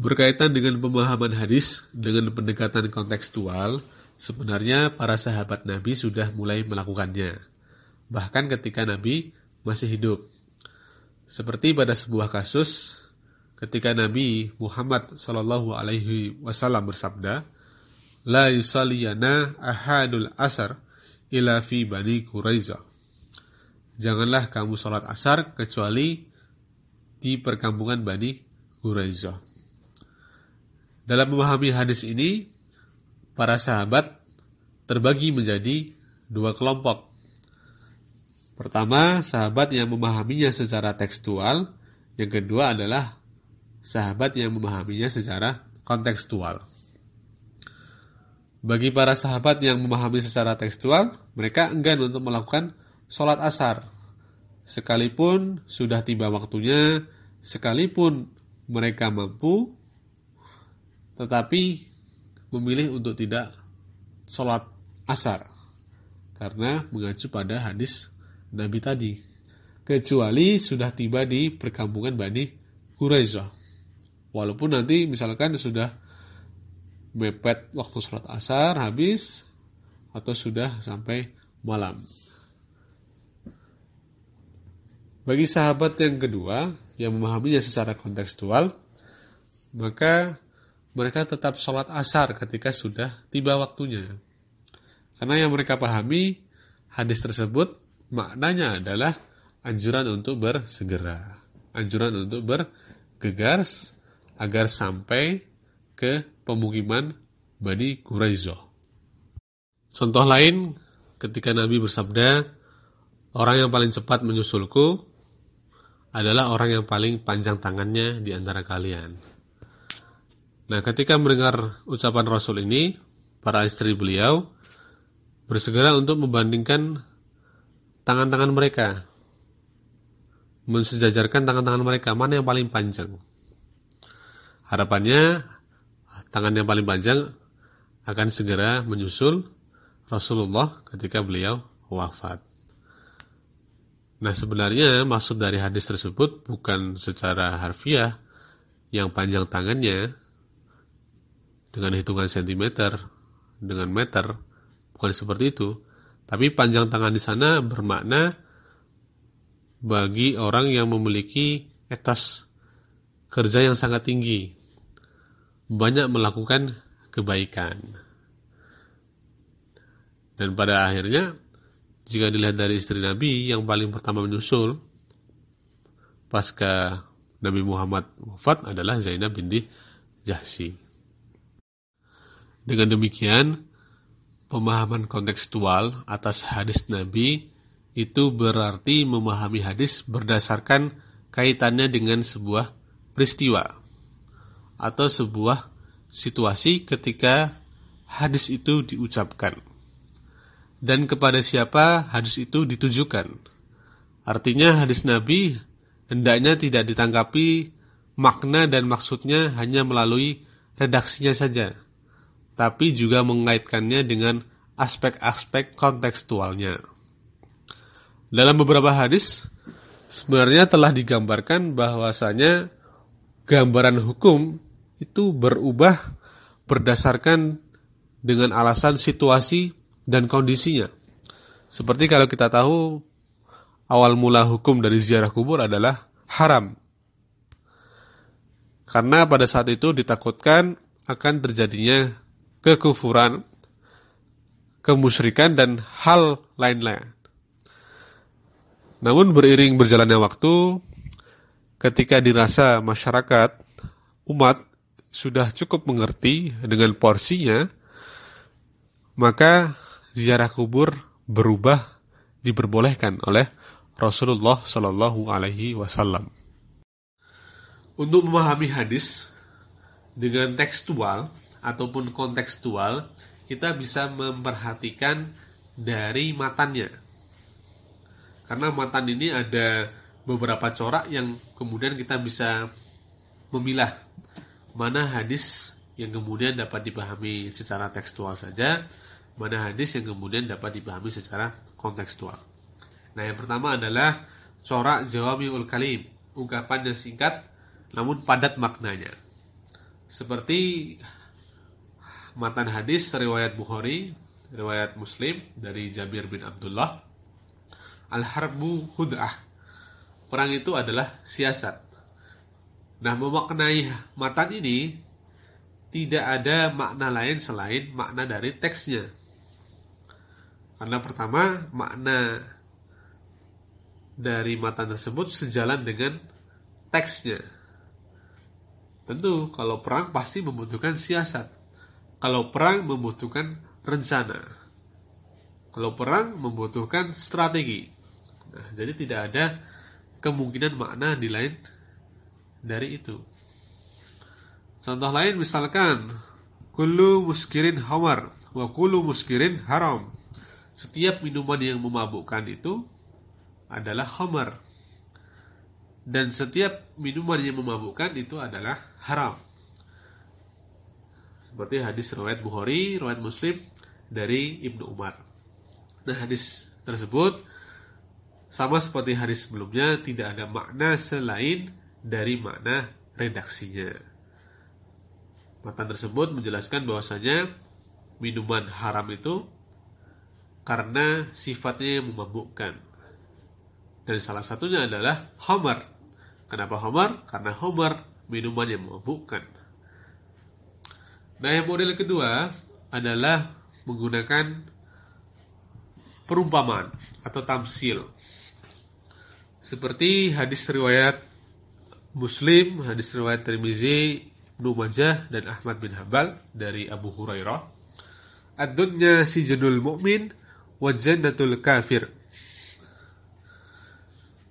Berkaitan dengan pemahaman hadis dengan pendekatan kontekstual, sebenarnya para sahabat Nabi sudah mulai melakukannya. Bahkan ketika Nabi masih hidup. Seperti pada sebuah kasus ketika Nabi Muhammad Shallallahu alaihi wasallam bersabda, "La yusaliyana ahadul asar ila fi bani Quraiza." Janganlah kamu sholat asar kecuali di perkampungan Bani Quraiza. Dalam memahami hadis ini, para sahabat terbagi menjadi dua kelompok. Pertama, sahabat yang memahaminya secara tekstual. Yang kedua adalah sahabat yang memahaminya secara kontekstual. Bagi para sahabat yang memahami secara tekstual, mereka enggan untuk melakukan sholat asar. Sekalipun sudah tiba waktunya, sekalipun mereka mampu, tetapi memilih untuk tidak sholat asar karena mengacu pada hadis Nabi tadi kecuali sudah tiba di perkampungan Bani Huraizah. Walaupun nanti misalkan sudah mepet waktu sholat asar habis atau sudah sampai malam. Bagi sahabat yang kedua yang memahaminya secara kontekstual maka mereka tetap sholat asar ketika sudah tiba waktunya. Karena yang mereka pahami, hadis tersebut maknanya adalah anjuran untuk bersegera. Anjuran untuk bergegas agar sampai ke pemukiman Bani Quraizo. Contoh lain, ketika Nabi bersabda, orang yang paling cepat menyusulku adalah orang yang paling panjang tangannya di antara kalian. Nah, ketika mendengar ucapan Rasul ini, para istri beliau bersegera untuk membandingkan tangan-tangan mereka. Mensejajarkan tangan-tangan mereka, mana yang paling panjang. Harapannya, tangan yang paling panjang akan segera menyusul Rasulullah ketika beliau wafat. Nah sebenarnya maksud dari hadis tersebut bukan secara harfiah yang panjang tangannya, dengan hitungan sentimeter, dengan meter, bukan seperti itu. Tapi panjang tangan di sana bermakna bagi orang yang memiliki etos kerja yang sangat tinggi, banyak melakukan kebaikan. Dan pada akhirnya, jika dilihat dari istri Nabi yang paling pertama menyusul, pasca Nabi Muhammad wafat adalah Zainab binti Jahsy. Dengan demikian, pemahaman kontekstual atas hadis Nabi itu berarti memahami hadis berdasarkan kaitannya dengan sebuah peristiwa atau sebuah situasi ketika hadis itu diucapkan dan kepada siapa hadis itu ditujukan. Artinya hadis Nabi hendaknya tidak ditangkapi makna dan maksudnya hanya melalui redaksinya saja tapi juga mengaitkannya dengan aspek-aspek kontekstualnya. Dalam beberapa hadis, sebenarnya telah digambarkan bahwasanya gambaran hukum itu berubah berdasarkan dengan alasan situasi dan kondisinya. Seperti kalau kita tahu awal mula hukum dari ziarah kubur adalah haram. Karena pada saat itu ditakutkan akan terjadinya kekufuran, kemusyrikan, dan hal lain-lain. Namun beriring berjalannya waktu, ketika dirasa masyarakat, umat sudah cukup mengerti dengan porsinya, maka ziarah kubur berubah diperbolehkan oleh Rasulullah Shallallahu Alaihi Wasallam. Untuk memahami hadis dengan tekstual, ataupun kontekstual, kita bisa memperhatikan dari matannya. Karena matan ini ada beberapa corak yang kemudian kita bisa memilah mana hadis yang kemudian dapat dipahami secara tekstual saja, mana hadis yang kemudian dapat dipahami secara kontekstual. Nah, yang pertama adalah corak jawamiul kalim, ungkapan yang singkat namun padat maknanya. Seperti matan hadis riwayat Bukhari, riwayat Muslim dari Jabir bin Abdullah. Al-harbu hud'ah. Perang itu adalah siasat. Nah, memaknai matan ini tidak ada makna lain selain makna dari teksnya. Karena pertama, makna dari matan tersebut sejalan dengan teksnya. Tentu, kalau perang pasti membutuhkan siasat. Kalau perang membutuhkan rencana. Kalau perang membutuhkan strategi. Nah, jadi tidak ada kemungkinan makna di lain dari itu. Contoh lain misalkan Kulu muskirin hamar wa kulu muskirin haram. Setiap minuman yang memabukkan itu adalah hamar. Dan setiap minuman yang memabukkan itu adalah haram. Seperti hadis riwayat Bukhari, riwayat Muslim dari Ibnu Umar. Nah, hadis tersebut sama seperti hadis sebelumnya tidak ada makna selain dari makna redaksinya. Matan tersebut menjelaskan bahwasanya minuman haram itu karena sifatnya yang memabukkan. Dan salah satunya adalah homer. Kenapa homer? Karena homer minuman yang memabukkan. Nah, yang model kedua adalah menggunakan perumpamaan atau tamsil. Seperti hadis riwayat Muslim, hadis riwayat Tirmizi, Ibnu Majah dan Ahmad bin Hambal dari Abu Hurairah. Ad-dunya sijnul mu'min wa jannatul kafir.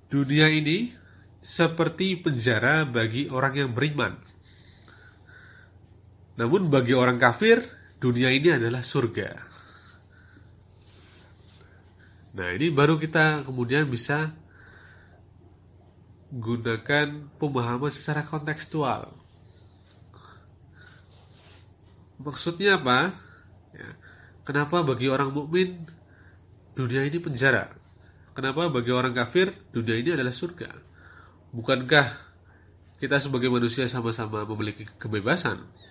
Dunia ini seperti penjara bagi orang yang beriman. Namun bagi orang kafir, dunia ini adalah surga. Nah, ini baru kita kemudian bisa gunakan pemahaman secara kontekstual. Maksudnya apa? Ya. Kenapa bagi orang mukmin dunia ini penjara? Kenapa bagi orang kafir dunia ini adalah surga? Bukankah kita sebagai manusia sama-sama memiliki kebebasan?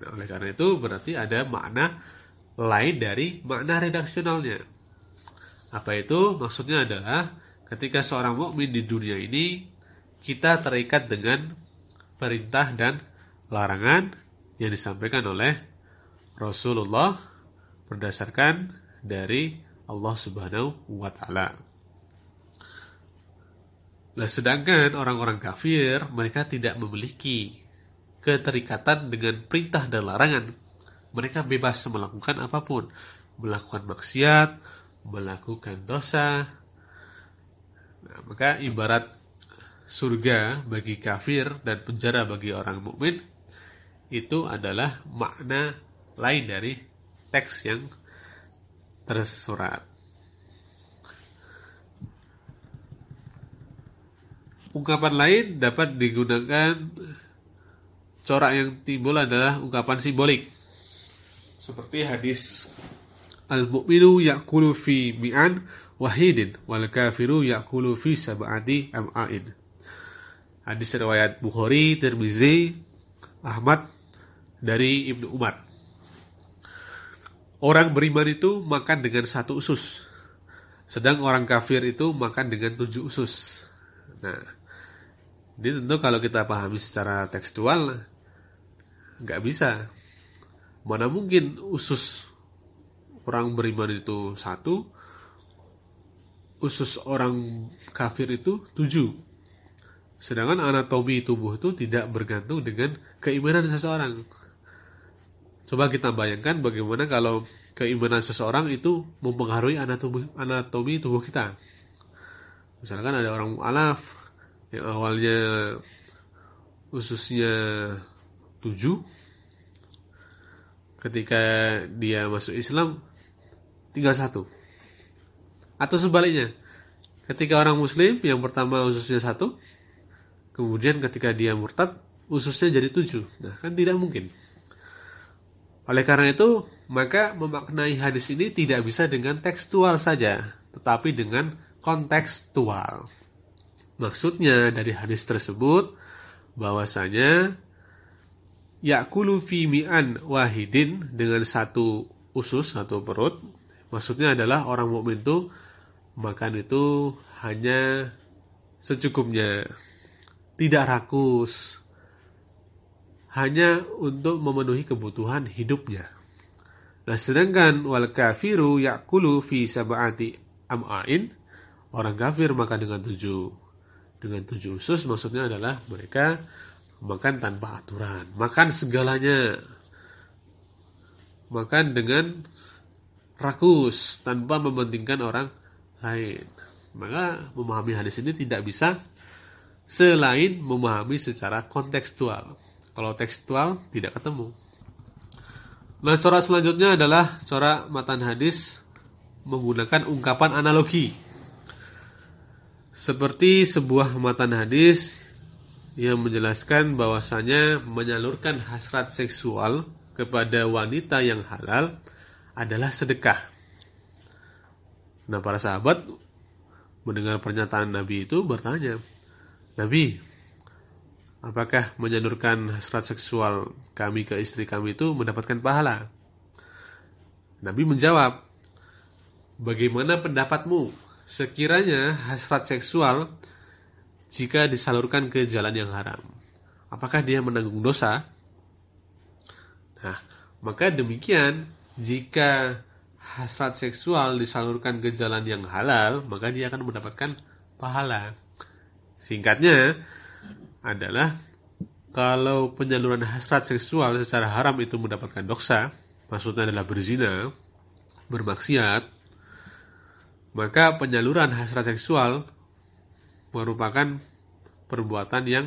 Nah, oleh karena itu berarti ada makna lain dari makna redaksionalnya. Apa itu? Maksudnya adalah ketika seorang mukmin di dunia ini kita terikat dengan perintah dan larangan yang disampaikan oleh Rasulullah berdasarkan dari Allah Subhanahu wa taala. Nah, sedangkan orang-orang kafir mereka tidak memiliki keterikatan dengan perintah dan larangan. Mereka bebas melakukan apa pun, melakukan maksiat, melakukan dosa. Nah, maka ibarat surga bagi kafir dan penjara bagi orang mukmin itu adalah makna lain dari teks yang tersurat. Ungkapan lain dapat digunakan corak yang timbul adalah ungkapan simbolik. Seperti hadis Al-mu'minu ya'kulu fi mi'an wahidin wal kafiru ya'kulu fi sab'ati am'ain. Hadis riwayat Bukhari, Tirmizi, Ahmad dari Ibnu Umar. Orang beriman itu makan dengan satu usus, sedang orang kafir itu makan dengan tujuh usus. Nah, ini tentu kalau kita pahami secara tekstual, nggak bisa. Mana mungkin usus orang beriman itu satu, usus orang kafir itu tujuh. Sedangkan anatomi tubuh itu tidak bergantung dengan keimanan seseorang. Coba kita bayangkan bagaimana kalau keimanan seseorang itu mempengaruhi anatomi, anatomi tubuh kita. Misalkan ada orang mu'alaf yang awalnya ususnya 7 ketika dia masuk Islam tinggal satu. Atau sebaliknya ketika orang muslim yang pertama ususnya satu kemudian ketika dia murtad ususnya jadi tujuh. Nah kan tidak mungkin. Oleh karena itu, maka memaknai hadis ini tidak bisa dengan tekstual saja, tetapi dengan kontekstual. Maksudnya dari hadis tersebut bahwasanya yakulu fi mi'an wahidin dengan satu usus satu perut. Maksudnya adalah orang mukmin itu makan itu hanya secukupnya. Tidak rakus. Hanya untuk memenuhi kebutuhan hidupnya. Nah sedangkan wal kafiru yakulu fi sab'ati am'ain orang kafir makan dengan tujuh dengan tujuh usus maksudnya adalah mereka makan tanpa aturan. Makan segalanya. Makan dengan rakus tanpa mementingkan orang lain. Maka memahami hadis ini tidak bisa selain memahami secara kontekstual. Kalau tekstual tidak ketemu. Nah cara selanjutnya adalah cara matan hadis menggunakan ungkapan analogi. Seperti sebuah matan hadis yang menjelaskan bahwasanya menyalurkan hasrat seksual kepada wanita yang halal adalah sedekah. Nah, para sahabat mendengar pernyataan Nabi itu bertanya, "Nabi, apakah menyalurkan hasrat seksual kami ke istri kami itu mendapatkan pahala?" Nabi menjawab, "Bagaimana pendapatmu?" sekiranya hasrat seksual jika disalurkan ke jalan yang haram, apakah dia menanggung dosa? Nah, maka demikian jika hasrat seksual disalurkan ke jalan yang halal, maka dia akan mendapatkan pahala. Singkatnya adalah kalau penyaluran hasrat seksual secara haram itu mendapatkan dosa, maksudnya adalah berzina, bermaksiat, maka penyaluran hasrat seksual merupakan perbuatan yang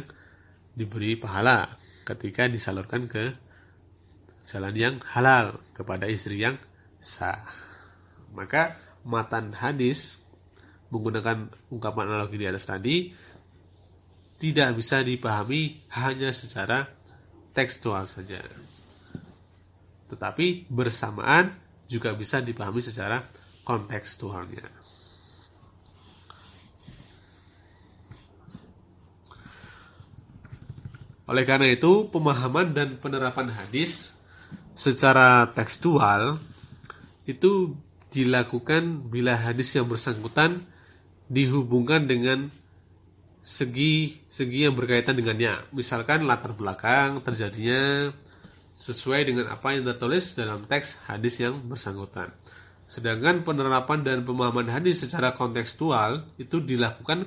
diberi pahala ketika disalurkan ke jalan yang halal kepada istri yang sah. Maka matan hadis menggunakan ungkapan analogi di atas tadi tidak bisa dipahami hanya secara tekstual saja. Tetapi bersamaan juga bisa dipahami secara kontekstualnya. Oleh karena itu, pemahaman dan penerapan hadis secara tekstual itu dilakukan bila hadis yang bersangkutan dihubungkan dengan segi-segi yang berkaitan dengannya. Misalkan latar belakang terjadinya sesuai dengan apa yang tertulis dalam teks hadis yang bersangkutan. Sedangkan penerapan dan pemahaman hadis secara kontekstual itu dilakukan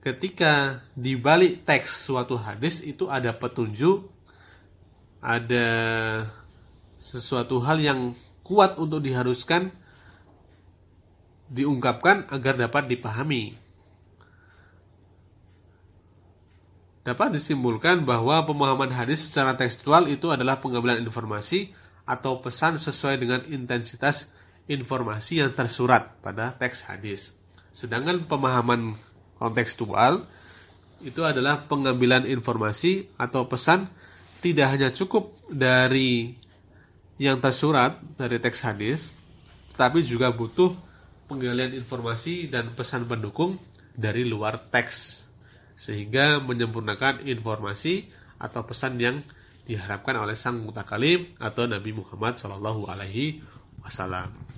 ketika di balik teks suatu hadis itu ada petunjuk, ada sesuatu hal yang kuat untuk diharuskan diungkapkan agar dapat dipahami. Dapat disimpulkan bahwa pemahaman hadis secara tekstual itu adalah pengambilan informasi atau pesan sesuai dengan intensitas informasi yang tersurat pada teks hadis. Sedangkan pemahaman kontekstual itu adalah pengambilan informasi atau pesan tidak hanya cukup dari yang tersurat dari teks hadis, tetapi juga butuh penggalian informasi dan pesan pendukung dari luar teks sehingga menyempurnakan informasi atau pesan yang diharapkan oleh sang mutakalim atau Nabi Muhammad Shallallahu Alaihi Wasallam.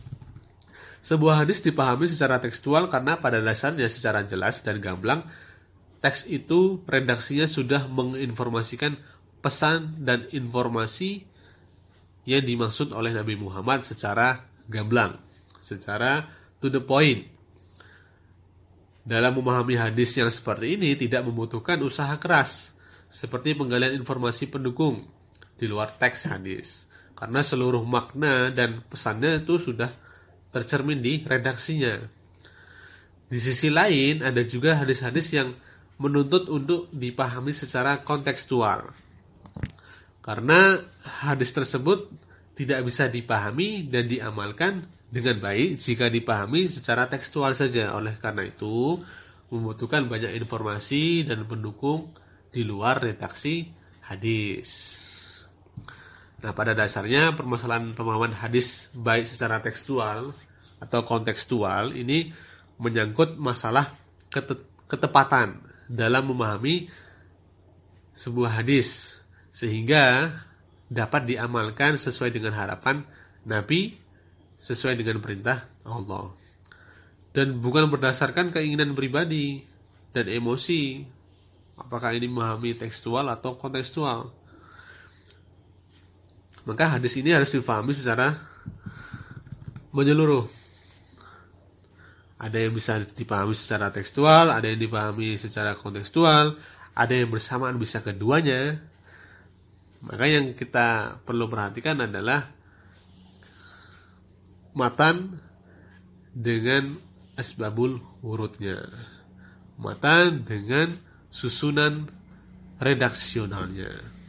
Sebuah hadis dipahami secara tekstual karena pada dasarnya secara jelas dan gamblang teks itu redaksinya sudah menginformasikan pesan dan informasi yang dimaksud oleh Nabi Muhammad secara gamblang, secara to the point. Dalam memahami hadis yang seperti ini tidak membutuhkan usaha keras, seperti penggalian informasi pendukung di luar teks hadis. Karena seluruh makna dan pesannya itu sudah tercermin di redaksinya. Di sisi lain, ada juga hadis-hadis yang menuntut untuk dipahami secara kontekstual. Karena hadis tersebut tidak bisa dipahami dan diamalkan dengan baik jika dipahami secara tekstual saja. Oleh karena itu, membutuhkan banyak informasi dan pendukung di luar redaksi hadis. Nah, pada dasarnya permasalahan pemahaman hadis baik secara tekstual atau kontekstual ini menyangkut masalah kete ketepatan dalam memahami sebuah hadis sehingga dapat diamalkan sesuai dengan harapan Nabi, sesuai dengan perintah Allah. Dan bukan berdasarkan keinginan pribadi dan emosi, apakah ini memahami tekstual atau kontekstual. Maka hadis ini harus difahami secara menyeluruh. Ada yang bisa dipahami secara tekstual, ada yang dipahami secara kontekstual, ada yang bersamaan bisa keduanya. Maka yang kita perlu perhatikan adalah matan dengan asbabul wurudnya. Matan dengan susunan redaksionalnya.